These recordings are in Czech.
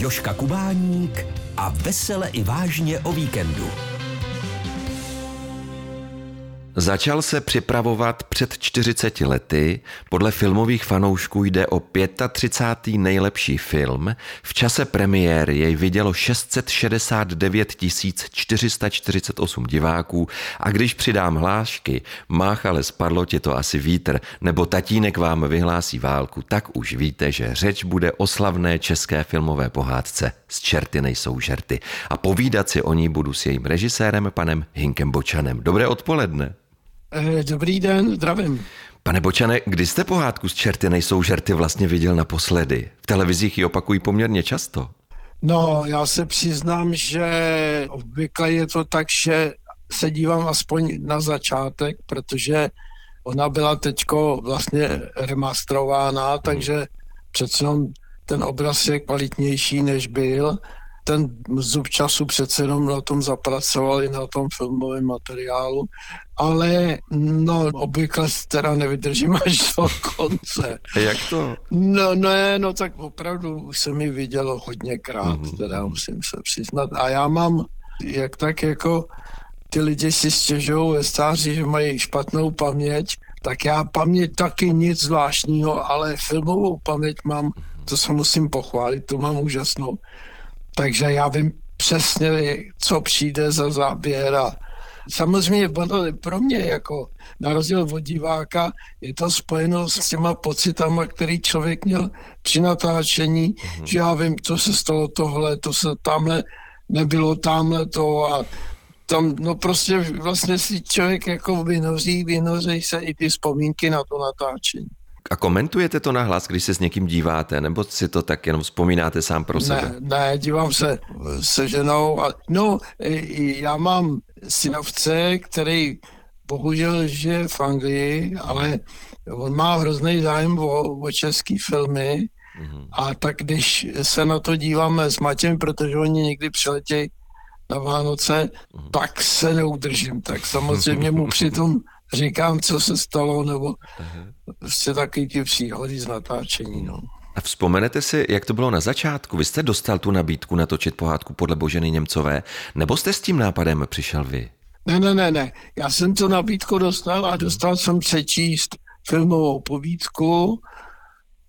Joška Kubáník a vesele i vážně o víkendu. Začal se připravovat před 40 lety. Podle filmových fanoušků jde o 35. nejlepší film. V čase premiéry jej vidělo 669 448 diváků a když přidám hlášky, mách ale spadlo tě to asi vítr, nebo tatínek vám vyhlásí válku, tak už víte, že řeč bude o slavné české filmové pohádce z Čerty nejsou žerty. A povídat si o ní budu s jejím režisérem, panem Hinkem Bočanem. Dobré odpoledne. Eh, dobrý den, zdravím. Pane Bočane, kdy jste pohádku z Čerty nejsou žerty vlastně viděl naposledy? V televizích ji opakují poměrně často. No, já se přiznám, že obvykle je to tak, že se dívám aspoň na začátek, protože ona byla teďko vlastně remasterována, takže přece jenom ten obraz je kvalitnější, než byl ten zub času přece jenom na tom zapracovali, na tom filmovém materiálu, ale no obvykle teda nevydržím až do konce. Jak to? No ne, no tak opravdu už jsem ji viděl hodněkrát, mm-hmm. teda musím se přiznat. A já mám, jak tak jako ty lidi si stěžují ve stáří, že mají špatnou paměť, tak já paměť taky nic zvláštního, ale filmovou paměť mám, to se musím pochválit, to mám úžasnou takže já vím přesně, co přijde za záběr a samozřejmě pro mě jako na rozdíl od diváka je to spojeno s těma pocitama, který člověk měl při natáčení, mm-hmm. že já vím, co se stalo tohle, to se tamhle nebylo tamhle to a tam, no prostě vlastně si člověk jako vynoří, vynoří se i ty vzpomínky na to natáčení. A komentujete to na hlas, když se s někým díváte, nebo si to tak jenom vzpomínáte sám pro sebe? Ne, ne dívám se se ženou. A, no, já mám synovce, který bohužel žije v Anglii, ale on má hrozný zájem o, o český filmy mm-hmm. a tak když se na to díváme s Matěm, protože oni někdy přiletějí na Vánoce, mm-hmm. tak se neudržím. Tak samozřejmě mu přitom říkám, co se stalo, nebo prostě taky ty příhody z natáčení. No. A vzpomenete si, jak to bylo na začátku? Vy jste dostal tu nabídku natočit pohádku podle Boženy Němcové, nebo jste s tím nápadem přišel vy? Ne, ne, ne, ne. Já jsem tu nabídku dostal a dostal jsem přečíst filmovou povídku,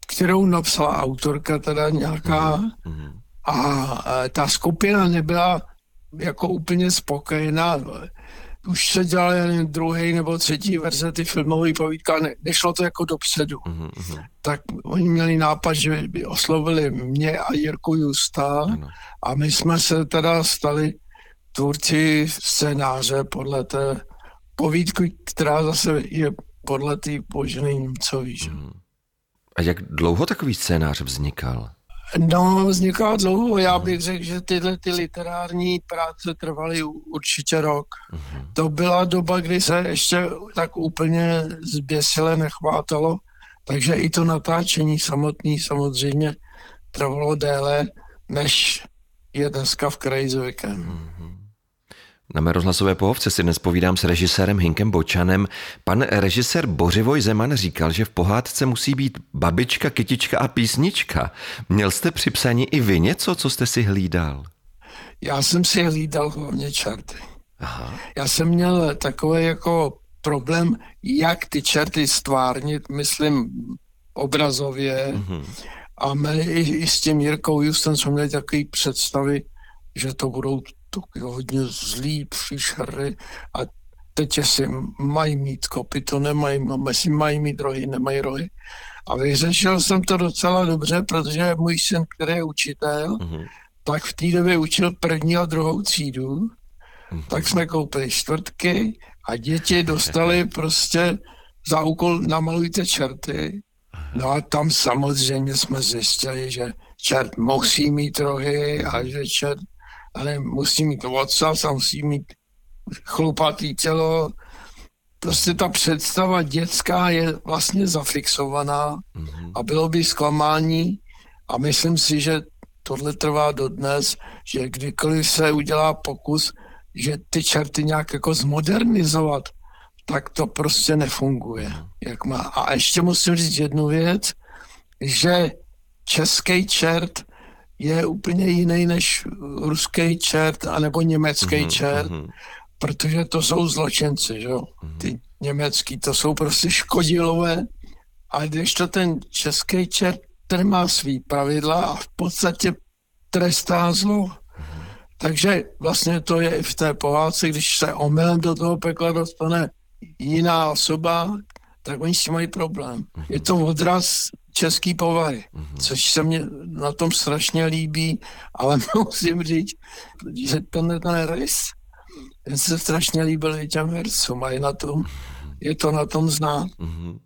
kterou napsala autorka teda nějaká mm-hmm. a ta skupina nebyla jako úplně spokojená už se dělal jen druhý nebo třetí verze ty filmové povídka, ne, nešlo to jako dopředu. Mm-hmm. Tak oni měli nápad, že by oslovili mě a Jirku Justa ano. a my jsme se teda stali tvůrci scénáře podle té povídky, která zase je podle té Boženy Němcový. Mm. A jak dlouho takový scénář vznikal? No, vzniká dlouho. Já bych řekl, že tyhle ty literární práce trvaly určitě rok. Uh-huh. To byla doba, kdy se ještě tak úplně zběsile nechvátalo, takže i to natáčení samotný samozřejmě trvalo déle, než je dneska v kraji zvykem. Na mé rozhlasové pohovce si dnes povídám s režisérem Hinkem Bočanem. Pan režisér Bořivoj Zeman říkal, že v pohádce musí být babička, kytička a písnička. Měl jste při psaní i vy něco, co jste si hlídal? Já jsem si hlídal hlavně čarty. Aha. Já jsem měl takový jako problém, jak ty čerty stvárnit, myslím obrazově. Mm-hmm. A my i, i s tím Jirkou Justem jsme měli takové představy, že to budou to hodně zlý příšery a teď jestli mají mít kopy, to nemají, jestli mají mít rohy, nemají rohy. A vyřešil jsem to docela dobře, protože můj syn, který je učitel, mm-hmm. tak v té době učil první a druhou třídu, mm-hmm. tak jsme koupili čtvrtky a děti dostali prostě za úkol namalujte čerty. No a tam samozřejmě jsme zjistili, že čert musí mít rohy a že čert ale musí mít odsaz a musí mít chlupatý tělo. Prostě ta představa dětská je vlastně zafixovaná mm-hmm. a bylo by zklamání a myslím si, že tohle trvá dodnes, že kdykoliv se udělá pokus, že ty čerty nějak jako zmodernizovat, tak to prostě nefunguje, mhm. jak má. A ještě musím říct jednu věc, že český čert je úplně jiný než ruský čert anebo německý mm-hmm, čert, mm-hmm. protože to jsou zločinci, že jo. Mm-hmm. Ty německý, to jsou prostě škodilové. A když to ten český čert, ten má svý pravidla a v podstatě trestá zlo. Mm-hmm. Takže vlastně to je i v té pohádce, když se omylem do toho pekla dostane jiná osoba, tak oni s tím mají problém. Mm-hmm. Je to odraz český povahy, mm-hmm. což se mně na tom strašně líbí, ale musím říct, že tenhle ten rys, ten se strašně líbil i těm hercům a je, na tom, je to na tom znát. Mm-hmm.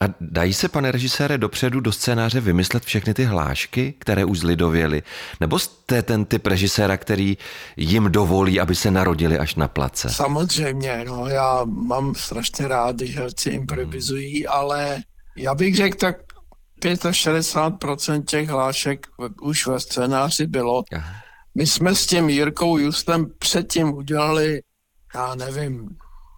A dají se, pane režisére, dopředu do scénáře vymyslet všechny ty hlášky, které už zlidověly? Nebo jste ten typ režiséra, který jim dovolí, aby se narodili až na place? Samozřejmě, no, já mám strašně rád, když herci improvizují, hmm. ale já bych řekl tak 65% těch hlášek už ve scénáři bylo. My jsme s tím Jirkou Justem předtím udělali, já nevím,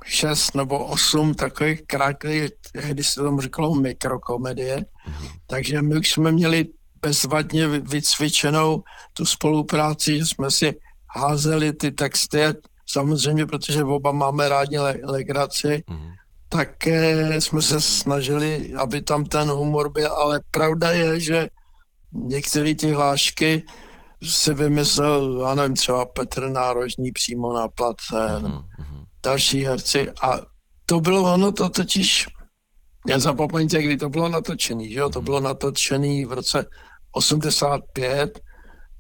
šest nebo osm takových krátkých, když se tomu říkalo mikrokomedie. Mhm. Takže my už jsme měli bezvadně vycvičenou tu spolupráci, že jsme si házeli ty texty, samozřejmě, protože oba máme rádi le- legraci, mhm. Tak eh, jsme se snažili, aby tam ten humor byl, ale pravda je, že některé ty hlášky si vymyslel, já nevím, třeba Petr Nárožní přímo na place, mm-hmm další herci. A to bylo ono, to totiž, nezapomeňte, kdy to bylo natočený, že jo, to mhm. bylo natočený v roce 85,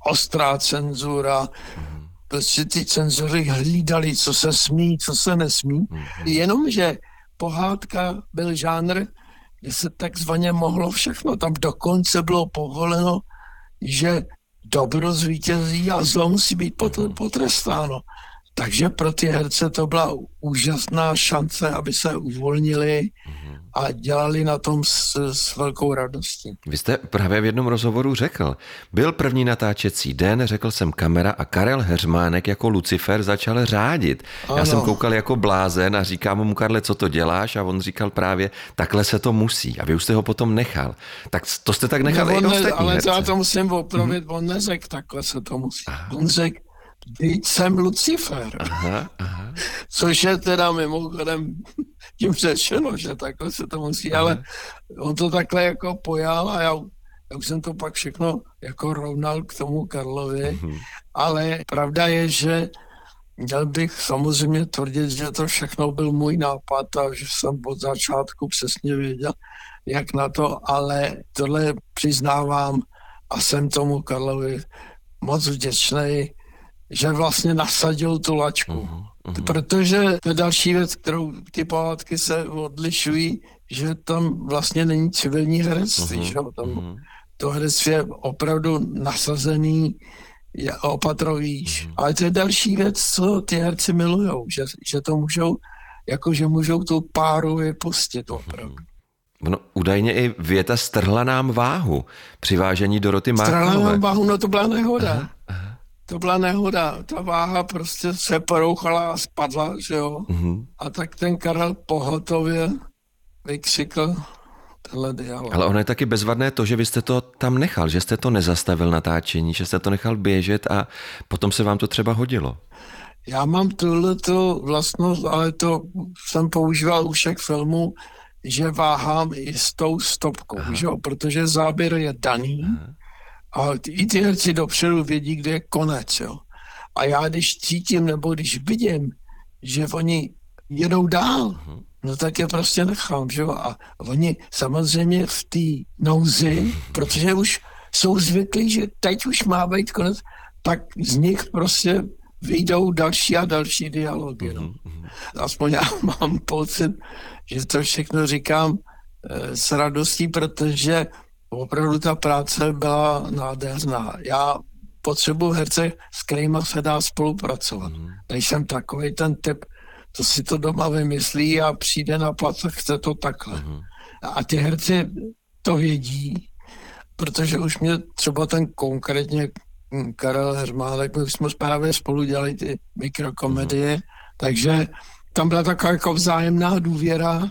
ostrá cenzura, mhm. prostě ty cenzory hlídali, co se smí, co se nesmí, jenomže pohádka byl žánr, kde se takzvaně mohlo všechno, tam dokonce bylo povoleno, že dobro zvítězí a zlo musí být potrestáno. Takže pro ty herce to byla úžasná šance, aby se uvolnili a dělali na tom s, s velkou radostí. Vy jste právě v jednom rozhovoru řekl, byl první natáčecí den, řekl jsem kamera a Karel Heřmánek jako Lucifer začal řádit. Ano. Já jsem koukal jako blázen a říkám mu, Karle, co to děláš? A on říkal právě, takhle se to musí. A vy už jste ho potom nechal. Tak to jste tak nechal no, i ostatní Ale herce. já to musím opravit, mm-hmm. on neřekl, takhle se to musí. Aha. On řekl, jsem Lucifer. Aha, aha. Což je teda mimochodem tím řečeno, že takhle se to musí, ale on to takhle jako pojal a já, já už jsem to pak všechno jako rovnal k tomu Karlovi, aha. ale pravda je, že měl bych samozřejmě tvrdit, že to všechno byl můj nápad a že jsem od začátku přesně věděl, jak na to, ale tohle přiznávám a jsem tomu Karlovi moc vděčný, že vlastně nasadil tu lačku. Uh-huh, uh-huh. Protože to je další věc, kterou ty pohádky se odlišují, že tam vlastně není civilní herectví, uh-huh, že? tam uh-huh. to herectví je opravdu nasazený, je opatrovíš. Uh-huh. Ale to je další věc, co ty herci milujou, že, že to můžou, jako že můžou tu páru vypustit opravdu. Uh-huh. No, údajně i věta strhla nám váhu při vážení Doroty Márkové. Strhla nám váhu, no to byla nehoda. Aha to byla nehoda. Ta váha prostě se porouchala a spadla, že jo. Mm-hmm. A tak ten Karel pohotově vykřikl tenhle dialog. Ale ono je taky bezvadné to, že vy jste to tam nechal, že jste to nezastavil natáčení, že jste to nechal běžet a potom se vám to třeba hodilo. Já mám tuhle vlastnost, ale to jsem používal u všech filmů, že váhám i s tou stopkou, že jo? protože záběr je daný, Aha a i ty herci dopředu vědí, kde je konec. Jo. A já když cítím nebo když vidím, že oni jedou dál, mhm. no tak je prostě nechám, že jo. A oni samozřejmě v té nouzi, protože už jsou zvyklí, že teď už má být konec, tak z nich prostě vyjdou další a další dialogy. No. Mhm, Aspoň já mám pocit, že to všechno říkám e, s radostí, protože opravdu ta práce byla nádherná. Já potřebuji herce, s kterými se dá spolupracovat. Mm. Nejsem takový ten typ, co si to doma vymyslí a přijde na plac a chce to takhle. Mm. A ty herci to vědí, protože už mě třeba ten konkrétně Karel Hermánek, my jsme právě spolu dělali ty mikrokomedie, mm. takže tam byla taková jako vzájemná důvěra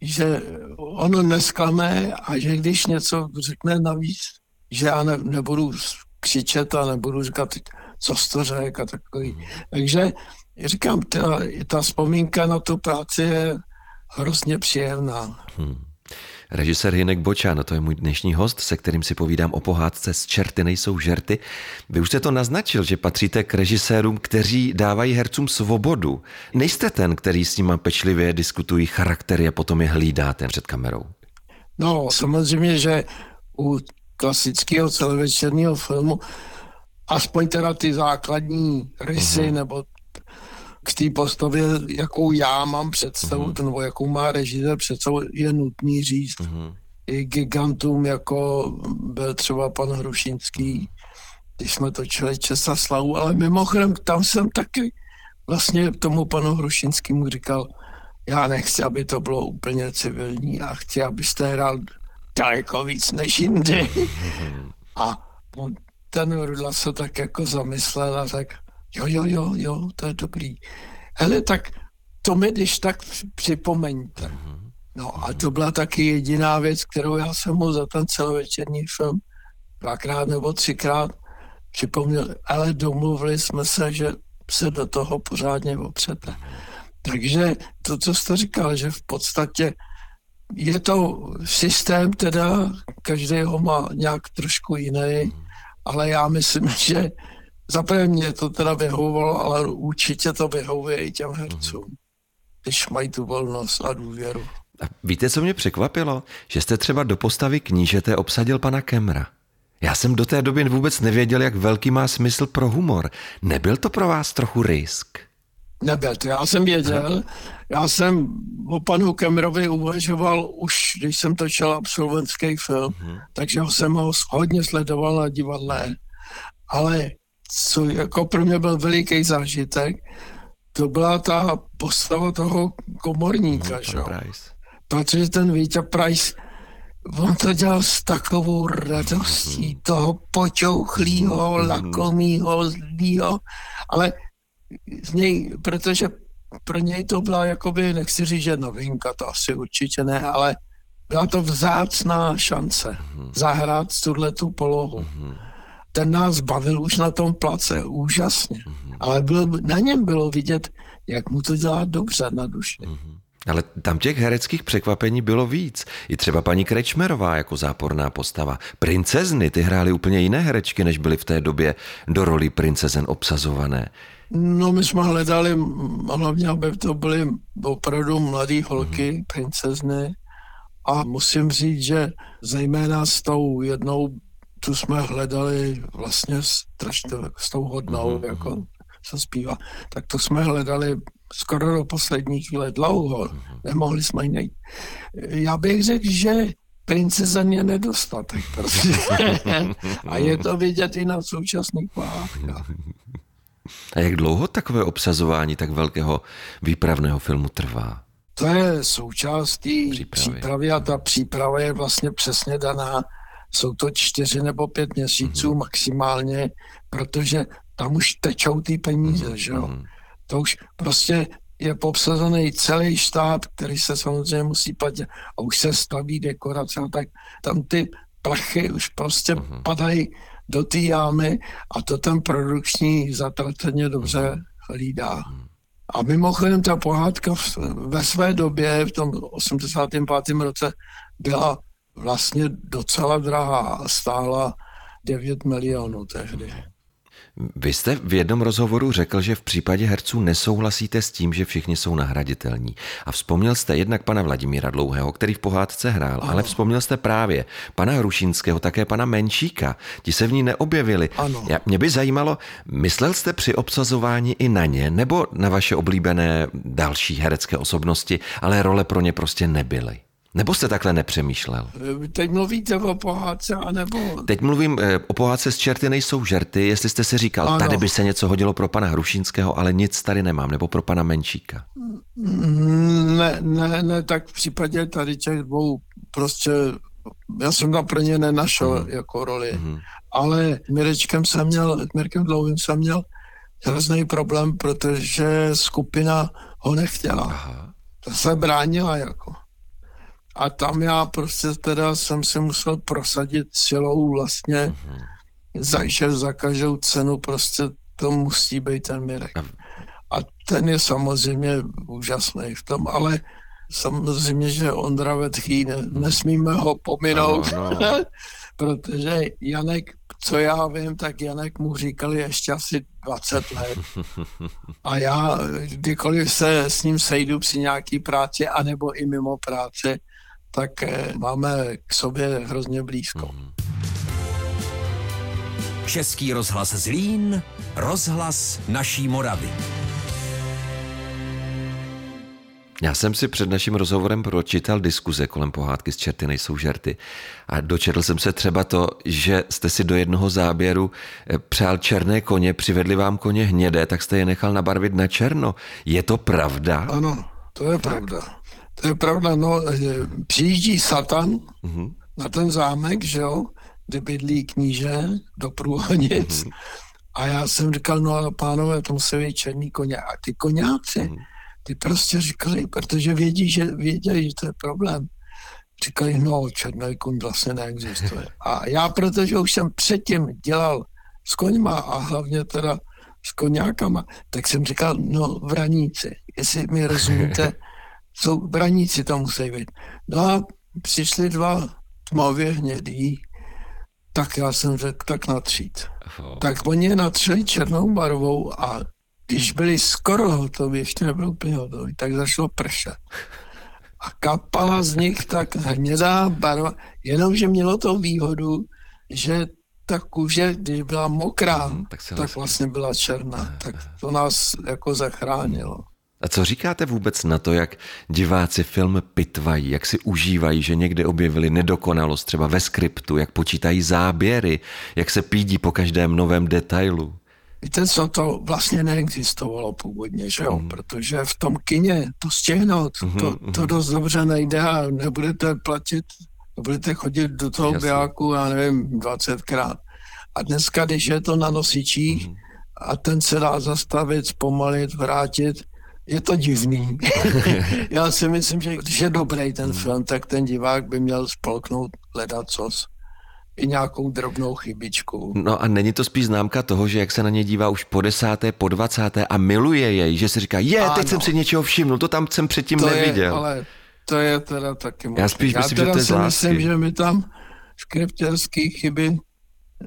že ono nesklame a že když něco řekne navíc, že já ne, nebudu křičet a nebudu říkat, co jsi to řek a takový. Takže říkám, ta, ta vzpomínka na tu práci je hrozně příjemná. Hmm. Režisér Hinek Bočan, to je můj dnešní host, se kterým si povídám o pohádce z Čerty nejsou žerty. Vy už jste to naznačil, že patříte k režisérům, kteří dávají hercům svobodu. Nejste ten, který s nima pečlivě diskutují charaktery a potom je hlídáte před kamerou. No, samozřejmě, že u klasického celovečerního filmu aspoň teda ty základní rysy uh-huh. nebo k té postavě, jakou já mám představu, uh-huh. nebo jakou má režisér představu, je nutný říct. Uh-huh. I gigantům, jako byl třeba pan Hrušinský, když jsme točili Česa slavu, ale mimochodem tam jsem taky vlastně tomu panu Hrušinskému říkal, já nechci, aby to bylo úplně civilní, já chci, abyste hrál daleko víc než jindy. A ten Rudla se tak jako zamyslel a tak, jo, jo, jo, jo, to je dobrý. Hele, tak to mi když tak připomeňte. No a to byla taky jediná věc, kterou já jsem mu za ten celovečerní film dvakrát nebo třikrát připomněl, ale domluvili jsme se, že se do toho pořádně opřete. Takže to, co jste říkal, že v podstatě je to systém, teda každý ho má nějak trošku jiný, ale já myslím, že zaprvé mě to teda vyhovovalo, ale určitě to vyhovuje i těm hercům, když mají tu volnost a důvěru. A víte, co mě překvapilo? Že jste třeba do postavy knížete obsadil pana Kemra. Já jsem do té doby vůbec nevěděl, jak velký má smysl pro humor. Nebyl to pro vás trochu risk? Nebyl to, já jsem věděl. Já jsem o panu Kemrovi uvažoval už, když jsem točil absolventský film, mm-hmm. takže jsem ho hodně sledoval na divadle. Ale co jako pro mě byl veliký zážitek, to byla ta postava toho komorníka, mm, že? Protože ten Vítě Price, on to dělal s takovou radostí mm. toho počouchlýho, mm. lakomýho, zlýho, ale z něj, protože pro něj to byla jakoby, nechci říct, že novinka, to asi určitě ne, ale byla to vzácná šance mm. zahrát tuhle tu polohu. Mm. Ten nás bavil už na tom place, úžasně. Mm. Ale bylo, na něm bylo vidět, jak mu to dělá dobře na duši. Mm. Ale tam těch hereckých překvapení bylo víc. I třeba paní Krečmerová jako záporná postava. Princezny, ty hrály úplně jiné herečky, než byly v té době do roli princezen obsazované. No my jsme hledali, hlavně aby to byly opravdu mladé holky, mm. princezny. A musím říct, že zejména s tou jednou, tu jsme hledali vlastně strašně, s tou hodnou, mm. jako se zpívá, tak to jsme hledali skoro do poslední chvíle dlouho. Mm. Nemohli jsme ji najít. Já bych řekl, že princezen je nedostatek. Prostě. A je to vidět i na současných pohádkách. A jak dlouho takové obsazování tak velkého výpravného filmu trvá? To je součástí přípravy. přípravy a ta příprava je vlastně přesně daná. Jsou to čtyři nebo pět měsíců mm-hmm. maximálně, protože tam už tečou ty peníze, mm-hmm. že jo. Mhm. To už prostě je popsazený celý štát, který se samozřejmě musí platit a už se staví dekorace a tak tam ty plachy už prostě mm-hmm. padají do té jámy a to ten produkční zatraceně dobře hlídá. A mimochodem ta pohádka ve své době, v tom 85. roce, byla vlastně docela drahá a stála 9 milionů tehdy. Vy jste v jednom rozhovoru řekl, že v případě herců nesouhlasíte s tím, že všichni jsou nahraditelní. A vzpomněl jste jednak pana Vladimíra Dlouhého, který v pohádce hrál, ano. ale vzpomněl jste právě pana Hrušínského, také pana Menšíka. Ti se v ní neobjevili. Ano. Já, mě by zajímalo, myslel jste při obsazování i na ně, nebo na vaše oblíbené další herecké osobnosti, ale role pro ně prostě nebyly? Nebo jste takhle nepřemýšlel? Teď mluvíte o pohádce, anebo... Teď mluvím eh, o pohádce z čerty nejsou žerty, jestli jste si říkal, ano. tady by se něco hodilo pro pana Hrušínského, ale nic tady nemám, nebo pro pana Menšíka. Ne, ne, ne, tak v případě tady těch dvou prostě já jsem tam pro ně nenašel mm. jako roli, mm. ale Mirečkem jsem měl, Mirkem Dlouhým jsem měl hrozný problém, protože skupina ho nechtěla. Aha. To se bránila jako. A tam já prostě teda jsem si musel prosadit silou vlastně, mm-hmm. za, že za každou cenu prostě to musí být ten Mirek. A ten je samozřejmě úžasný v tom, ale samozřejmě, že Ondra Vetchý, ne, nesmíme ho pominout, no, no. protože Janek, co já vím, tak Janek mu říkali ještě asi 20 let. A já, kdykoliv se s ním sejdu při nějaký práci, anebo i mimo práce, tak eh, máme k sobě hrozně blízko. Mm. Český rozhlas Zlín, rozhlas naší Moravy. Já jsem si před naším rozhovorem pročítal diskuze kolem pohádky z Čerty nejsou žerty a dočetl jsem se třeba to, že jste si do jednoho záběru eh, přál černé koně, přivedli vám koně hnědé, tak jste je nechal nabarvit na černo. Je to pravda? Ano, to je tak. pravda. To je pravda, no, přijíždí Satan uh-huh. na ten zámek, že jo, kde bydlí kníže do průhonic. Uh-huh. A já jsem říkal, no ale pánové, to musí být černý koně. A ty koněci, uh-huh ty prostě říkali, protože vědí, že věděli, že to je problém. Říkali, no, černý koň vlastně neexistuje. A já, protože už jsem předtím dělal s koňma a hlavně teda s koňákama, tak jsem říkal, no, vraníci, jestli mi rozumíte, jsou vraníci to musí být. No a přišli dva tmavě hnědý, tak já jsem řekl, tak natřít. Tak oni je natřeli černou barvou a když byli skoro hotoví, ještě nebyl úplně hotoví, tak zašlo pršet. A kapala z nich tak hnědá barva, jenomže mělo to výhodu, že ta kůže, když byla mokrá, hmm, tak, tak vlastně byla černá. Tak to nás jako zachránilo. A co říkáte vůbec na to, jak diváci film pitvají, jak si užívají, že někde objevili nedokonalost třeba ve skriptu, jak počítají záběry, jak se pídí po každém novém detailu? Víte co, to vlastně neexistovalo původně, že jo, mm. protože v tom kině to stihnout, mm-hmm, to, mhm. to dost dobře nejde a nebudete platit, budete chodit do toho Jasně. biáku, já nevím, 20krát. A dneska, když je to na nosičích mm. a ten se dá zastavit, zpomalit, vrátit, je to divný. já si myslím, že když je dobrý ten film, tak ten divák by měl spolknout hledat cos i nějakou drobnou chybičku. No a není to spíš známka toho, že jak se na ně dívá už po desáté, po dvacáté a miluje jej, že si říká, je, ano. teď jsem si něčeho všiml, to tam jsem předtím to neviděl. Je, ale to je teda taky možný. Já spíš myslím, Já teda že to je si myslím, že my tam skriptěrské chyby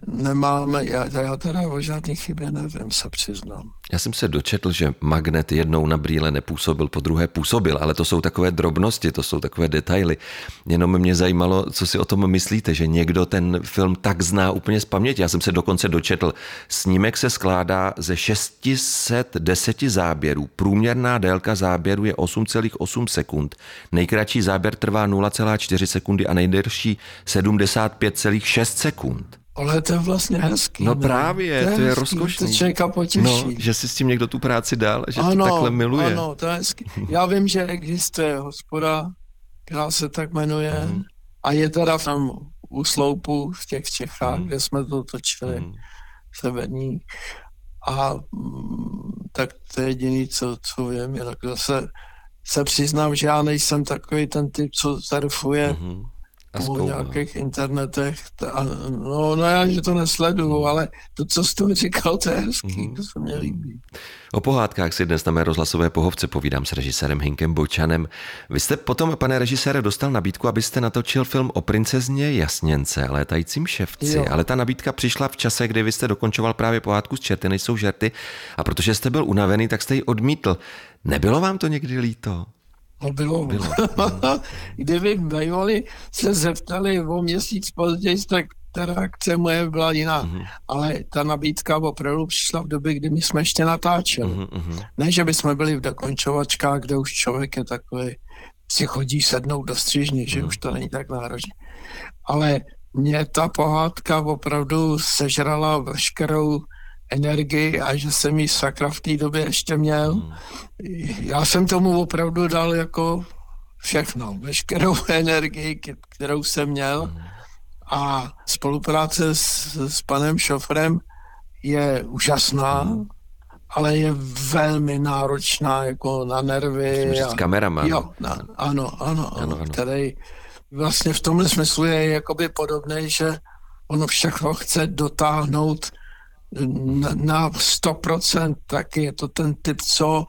nemáme, já, já teda o žádných chybě nevím, se přiznám. Já jsem se dočetl, že magnet jednou na brýle nepůsobil, po druhé působil, ale to jsou takové drobnosti, to jsou takové detaily. Jenom mě zajímalo, co si o tom myslíte, že někdo ten film tak zná úplně z paměti. Já jsem se dokonce dočetl, snímek se skládá ze 610 záběrů. Průměrná délka záběru je 8,8 sekund. Nejkratší záběr trvá 0,4 sekundy a nejdelší 75,6 sekund. Ale to je vlastně hezký. No ne? právě, to je, to je rozkošný. To člověka potěší. No, že si s tím někdo tu práci dal, že ano, to takhle miluje. Ano, to je hezký. Já vím, že existuje hospoda, která se tak jmenuje mm. a je teda tam u sloupu v těch Čechách, mm. kde jsme to točili mm. severní. A mm, tak to je jediný, co, co vím. Jinak zase se přiznám, že já nejsem takový ten typ, co surfuje mm po nějakých internetech. A, no, no já že to nesleduju, ale to, co jsi to říkal, to je hezký, mm. to se mě líbí. O pohádkách si dnes na mé rozhlasové pohovce povídám s režisérem Hinkem Bočanem. Vy jste potom, pane režisére, dostal nabídku, abyste natočil film o princezně Jasněnce, létajícím ševci, jo. ale ta nabídka přišla v čase, kdy vy jste dokončoval právě pohádku z Čerty nejsou žerty a protože jste byl unavený, tak jste ji odmítl. Nebylo vám to někdy líto? No bylo. bylo. Kdyby bývali se zeptali o měsíc později, tak ta reakce moje byla jiná. Mm-hmm. Ale ta nabídka opravdu přišla v době, kdy my jsme ještě natáčeli. Mm-hmm. Ne, že by jsme byli v dokončovačkách, kde už člověk je takový, si chodí sednout do střižny, že mm-hmm. už to není tak náročné. Ale mě ta pohádka opravdu sežrala veškerou energii a že jsem ji sakra v té době ještě měl. Hmm. Já jsem tomu opravdu dal jako všechno, veškerou energii, kterou jsem měl hmm. a spolupráce s, s panem šofrem je úžasná, hmm. ale je velmi náročná jako na nervy. Myslím, a, s kamerama. Jo, na, ano, ano, ano, ano, ano, který vlastně v tomhle smyslu je jakoby podobný, že ono všechno chce dotáhnout na, na 100%, tak je to ten typ, co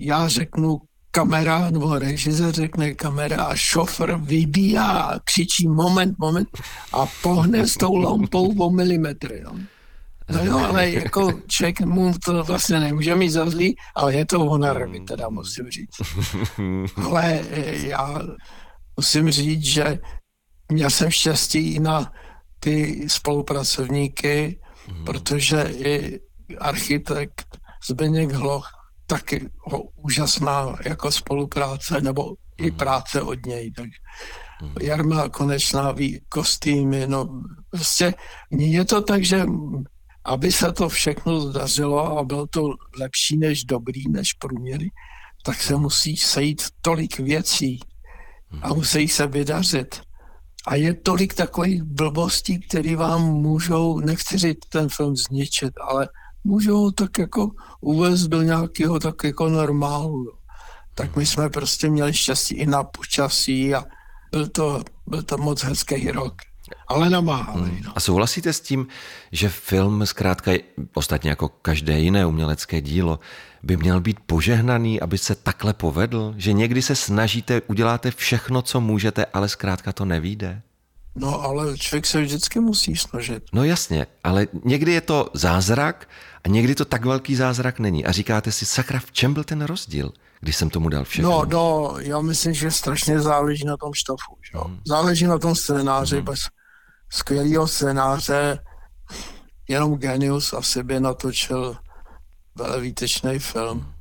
já řeknu kamera, nebo režisér řekne kamera a šofr vybíhá a křičí moment, moment a pohne s tou lampou o milimetry. No. No jo, ale jako člověk mu to vlastně nemůže mít za zlý, ale je to honorary, teda musím říct. Ale eh, já musím říct, že měl jsem štěstí na ty spolupracovníky. Protože i architekt Zdeněk Hloch taky ho úžasná jako spolupráce, nebo i mhm. práce od něj. Tak mm. Jarma Konečná ví kostýmy, no prostě je to tak, že aby se to všechno zdařilo a bylo to lepší než dobrý, než průměry, tak se musí sejít tolik věcí a musí se vydařit. A je tolik takových blbostí, které vám můžou, nechci říct ten film zničit, ale můžou tak jako uvést do nějakého tak jako normálu. Tak my jsme prostě měli štěstí i na počasí a byl to, byl to moc hezký rok ale namáhali. Hmm. No. A souhlasíte s tím, že film zkrátka, ostatně jako každé jiné umělecké dílo, by měl být požehnaný, aby se takhle povedl? Že někdy se snažíte, uděláte všechno, co můžete, ale zkrátka to nevíde? No, ale člověk se vždycky musí snažit. No jasně, ale někdy je to zázrak a někdy to tak velký zázrak není. A říkáte si, sakra, v čem byl ten rozdíl? když jsem tomu dal všechno? No, no, já myslím, že strašně záleží na tom štafu. Že? Hmm. Záleží na tom scénáři. Hmm. Bez skvělého scénáře jenom genius asi by natočil výtečný film.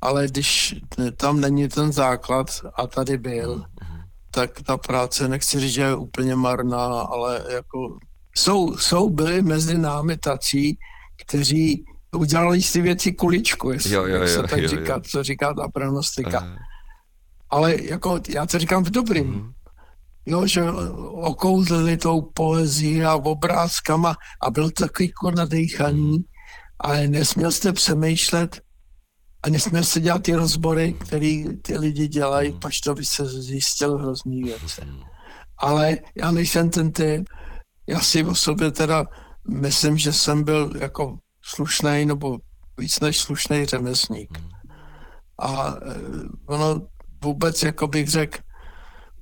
Ale když tam není ten základ a tady byl, hmm. tak ta práce, nechci říct, že je úplně marná, ale jako jsou, jsou byli mezi námi tací, kteří udělali si věci kuličku, jestli jo, jo, jo, se tak jo, říká, jo. co říká ta pronostika. Uh. Ale jako já to říkám v dobrým. Mm. Jo, že okouzlili tou poezí a obrázkama a byl takový jako nadýchaný, mm. Ale nesměl jste přemýšlet a nesměl jste dělat ty rozbory, které ty lidi dělají, mm. pač to by se zjistil hrozný věci. Mm. Ale já nejsem ten typ, já si o sobě teda myslím, že jsem byl jako slušný nebo víc než slušný řemeslník. Hmm. A e, ono vůbec, jako bych řekl,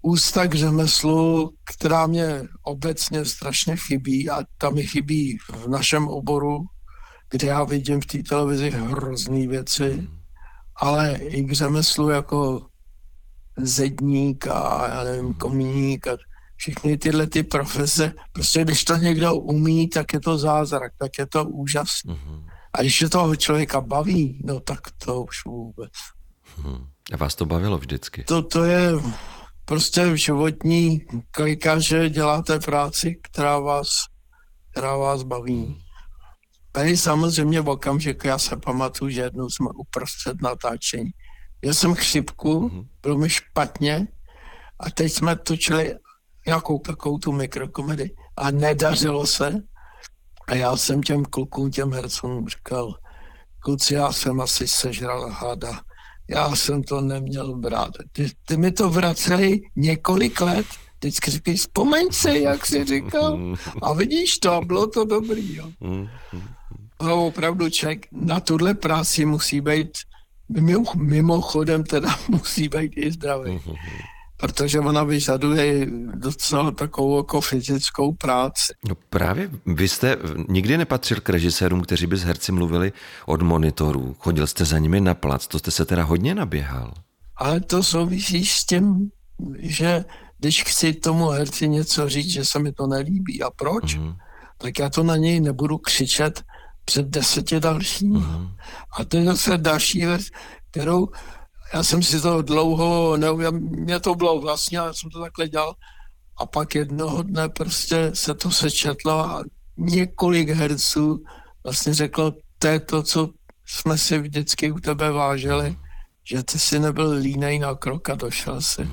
ústa k řemeslu, která mě obecně strašně chybí a ta mi chybí v našem oboru, kde já vidím v té televizi hrozný věci, hmm. ale i k řemeslu jako zedník a já nevím, hmm. komíník a všechny tyhle ty profese, prostě když to někdo umí, tak je to zázrak, tak je to úžasné. Mm-hmm. A když se toho člověka baví, no tak to už vůbec. Mm-hmm. A vás to bavilo vždycky? To, to je prostě životní klika, že děláte práci, která vás, která vás baví. Tady samozřejmě v okamžiku, já se pamatuju, že jednou jsme uprostřed natáčení. Já jsem chřipku, mm-hmm. bylo mi špatně a teď jsme točili nějakou takovou tu mikrokomedy a nedařilo se. A já jsem těm klukům, těm hercům říkal, kluci, já jsem asi sežral hada. Já jsem to neměl brát. Ty, ty mi to vraceli několik let, vždycky říkají, vzpomeň se, jak jsi říkal. A vidíš to, bylo to dobrý. Jo. No, opravdu člověk na tuhle práci musí být, mimochodem teda musí být i zdravý protože ona vyžaduje docela takovou jako fyzickou práci. No právě, vy jste nikdy nepatřil k režisérům, kteří by s herci mluvili od monitorů. Chodil jste za nimi na plac, to jste se teda hodně naběhal. Ale to souvisí s tím, že když chci tomu herci něco říct, že se mi to nelíbí a proč, mm. tak já to na něj nebudu křičet před deseti dalšími. Mm. A to je zase další věc, kterou já jsem si to dlouho, ne, mě to bylo vlastně, já jsem to takhle dělal. A pak jednoho dne prostě se to sečetlo a několik herců vlastně řeklo, to je to, co jsme si vždycky u tebe vážili, že ty si nebyl línej na krok a došel si.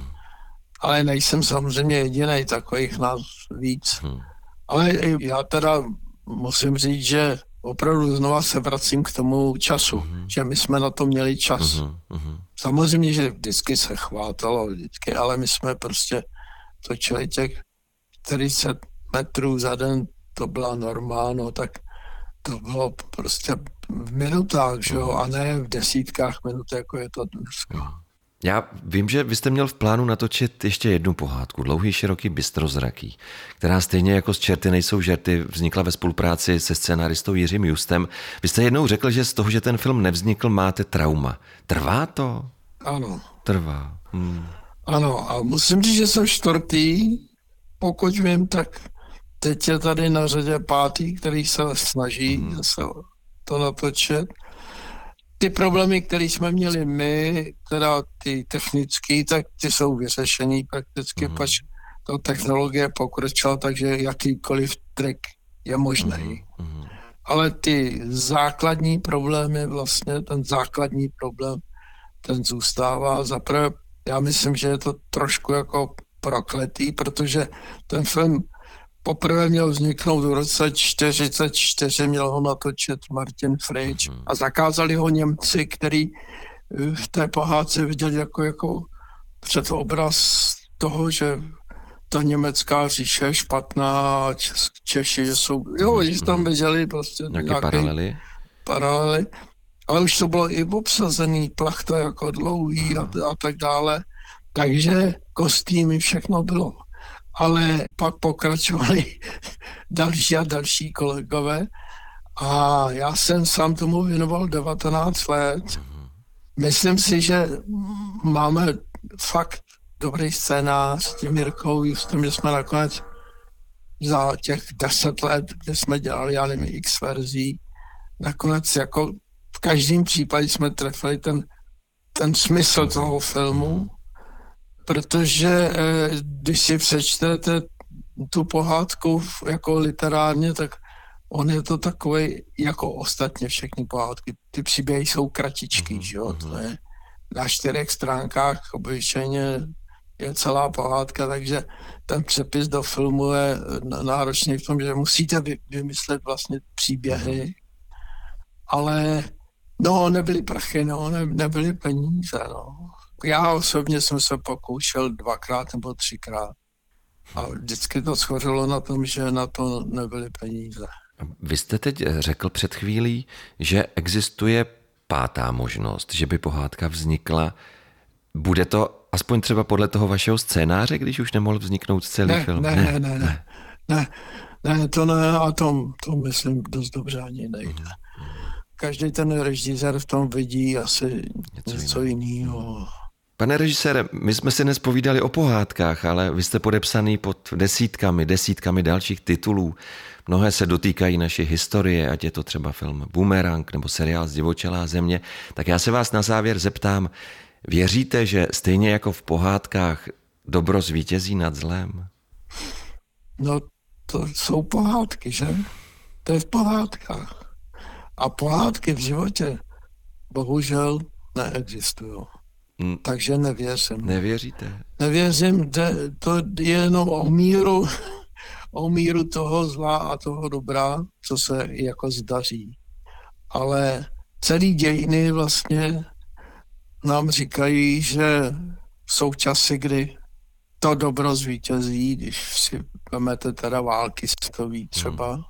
Ale nejsem samozřejmě jediný, takových nás víc. Hmm. Ale já teda musím říct, že opravdu znova se vracím k tomu času, mm-hmm. že my jsme na to měli čas. Mm-hmm. Samozřejmě, že vždycky se chvátalo, vždycky, ale my jsme prostě točili těch 40 metrů za den to byla norma, no tak to bylo prostě v minutách, že jo, a ne v desítkách minut, jako je to dneska. Já vím, že vy jste měl v plánu natočit ještě jednu pohádku, Dlouhý, široký, bystrozraký, která stejně jako z Čerty nejsou žerty vznikla ve spolupráci se scénaristou Jiřím Justem. Vy jste jednou řekl, že z toho, že ten film nevznikl, máte trauma. Trvá to? Ano. Trvá. Hmm. Ano, a musím říct, že jsem čtvrtý, pokud vím, tak teď je tady na řadě pátý, který se snaží hmm. se to natočit ty problémy, které jsme měli my, teda ty technické, tak ty jsou vyřešený prakticky, mm. pač to technologie pokročila, takže jakýkoliv trik je možný. Mm. Ale ty základní problémy, vlastně ten základní problém, ten zůstává. Zaprvé, já myslím, že je to trošku jako prokletý, protože ten film poprvé měl vzniknout v roce 44, měl ho natočit Martin Fritsch mm-hmm. a zakázali ho Němci, který eh, v té pohádce viděli jako, jako před obraz toho, že ta německá říše je špatná, Češi, že jsou, jo, že tam mhm. viděli prostě nějaké paralely. paralely. Ale už to bylo i obsazený, plachta jako dlouhý a, a tak dále. Takže kostýmy, všechno bylo ale pak pokračovali další a další kolegové a já jsem sám tomu věnoval 19 let. Myslím si, že máme fakt dobrý scénář s tím Jirkou Justem, že jsme nakonec za těch 10 let, kdy jsme dělali, já nevím, x verzí, nakonec jako v každém případě jsme trefili ten, ten smysl toho filmu protože eh, když si přečtete tu pohádku jako literárně, tak on je to takový jako ostatně všechny pohádky. Ty příběhy jsou kratičky, mm-hmm. že jo, to mhm. je na čtyřech stránkách obyčejně je celá pohádka, takže ten přepis do filmu je náročný v tom, že musíte vymyslet vlastně příběhy, mm-hmm. ale no, nebyly prachy, no, ne, nebyly peníze, no. Já osobně jsem se pokoušel dvakrát nebo třikrát. A vždycky to schořilo na tom, že na to nebyly peníze. Vy jste teď řekl před chvílí, že existuje pátá možnost, že by pohádka vznikla. Bude to aspoň třeba podle toho vašeho scénáře, když už nemohl vzniknout celý ne, film? Ne, ne, ne, ne, ne, ne, to ne, a to, to myslím dost dobře ani nejde. Mhm. Každý ten režisér v tom vidí asi něco, něco jiného. Pane režisére, my jsme si dnes povídali o pohádkách, ale vy jste podepsaný pod desítkami, desítkami dalších titulů. Mnohé se dotýkají naší historie, ať je to třeba film Boomerang nebo seriál Zdivočelá země. Tak já se vás na závěr zeptám, věříte, že stejně jako v pohádkách dobro zvítězí nad zlem? No, to jsou pohádky, že? To je v pohádkách. A pohádky v životě bohužel neexistují. Hmm. Takže nevěřím. Nevěříte? Nevěřím, to je jenom o míru, o míru toho zla a toho dobra, co se jako zdaří. Ale celý dějiny vlastně nám říkají, že jsou časy, kdy to dobro zvítězí, když si vezmete teda války světový třeba, hmm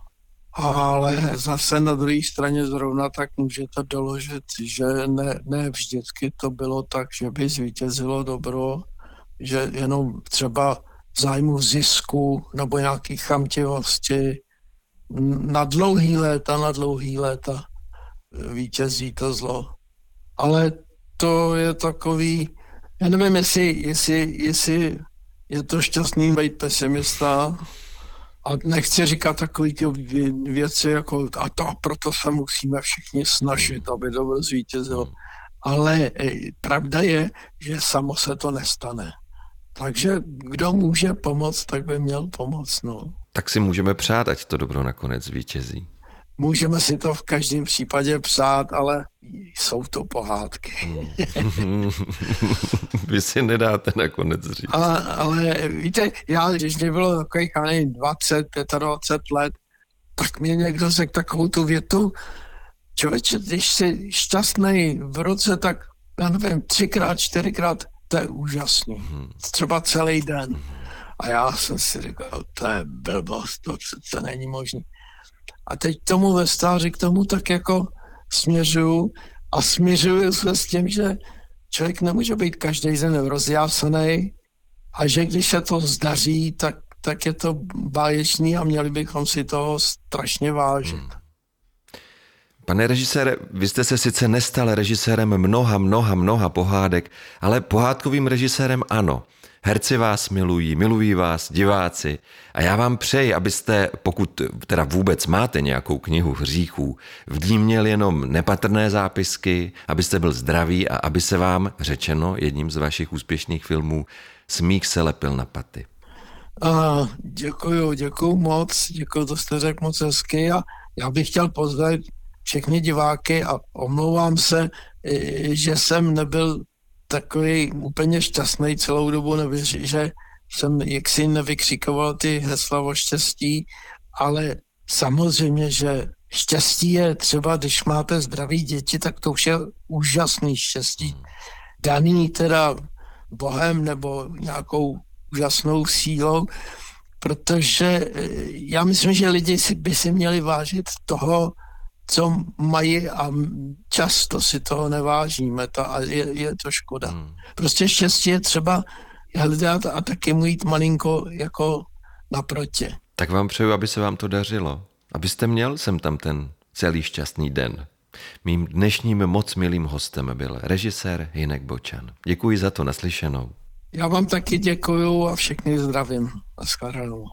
ale zase na druhé straně zrovna tak můžete doložit, že ne, ne vždycky to bylo tak, že by zvítězilo dobro, že jenom třeba v zájmu zisku nebo nějaký chamtivosti na dlouhý léta, na dlouhý léta vítězí to zlo. Ale to je takový, já nevím, jestli, jestli, jestli je to šťastný být pesimista, a nechci říkat takové ty věci, jako a to proto se musíme všichni snažit, aby to zvítězilo. Hmm. Ale e, pravda je, že samo se to nestane. Takže kdo může pomoct, tak by měl pomoct. No. Tak si můžeme přát, ať to dobro nakonec zvítězí. Můžeme si to v každém případě psát, ale jsou to pohádky. Hmm. Vy si nedáte nakonec říct. Ale, ale víte, já, když mě bylo takových, 20, 25 let, tak mě někdo řekl takovou tu větu, člověče, když jsi šťastný v roce, tak já nevím, třikrát, čtyřikrát, to je úžasný. Hmm. Třeba celý den. A já jsem si říkal, to je blbost, to přece není možné. A teď tomu ve stáři k tomu tak jako směřuju a směřuju se s tím, že člověk nemůže být každý den rozjásaný a že když se to zdaří, tak, tak je to báječný a měli bychom si toho strašně vážit. Hmm. Pane režisére, vy jste se sice nestal režisérem mnoha, mnoha, mnoha pohádek, ale pohádkovým režisérem ano. Herci vás milují, milují vás diváci a já vám přeji, abyste, pokud teda vůbec máte nějakou knihu hříchů, v ní měl jenom nepatrné zápisky, abyste byl zdravý a aby se vám, řečeno jedním z vašich úspěšných filmů, smích se lepil na paty. A, děkuju, děkuju moc, děkuju, to jste řekl moc hezky a já bych chtěl pozdravit všechny diváky a omlouvám se, že jsem nebyl takový úplně šťastný celou dobu, nebo že jsem jaksi nevykřikoval ty hesla o štěstí, ale samozřejmě, že štěstí je třeba, když máte zdraví děti, tak to už je úžasný štěstí. Daný teda Bohem nebo nějakou úžasnou sílou, protože eh, já myslím, že lidi si, by si měli vážit toho, co mají a často si toho nevážíme to a je, je to škoda. Hmm. Prostě štěstí je třeba hledat a taky mít malinko jako naproti. Tak vám přeju, aby se vám to dařilo. Abyste měl jsem tam ten celý šťastný den. Mým dnešním moc milým hostem byl režisér Hinek Bočan. Děkuji za to naslyšenou. Já vám taky děkuju a všechny zdravím. Naschledanou.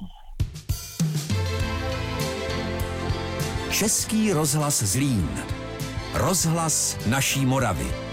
Český rozhlas Zlín. Rozhlas naší Moravy.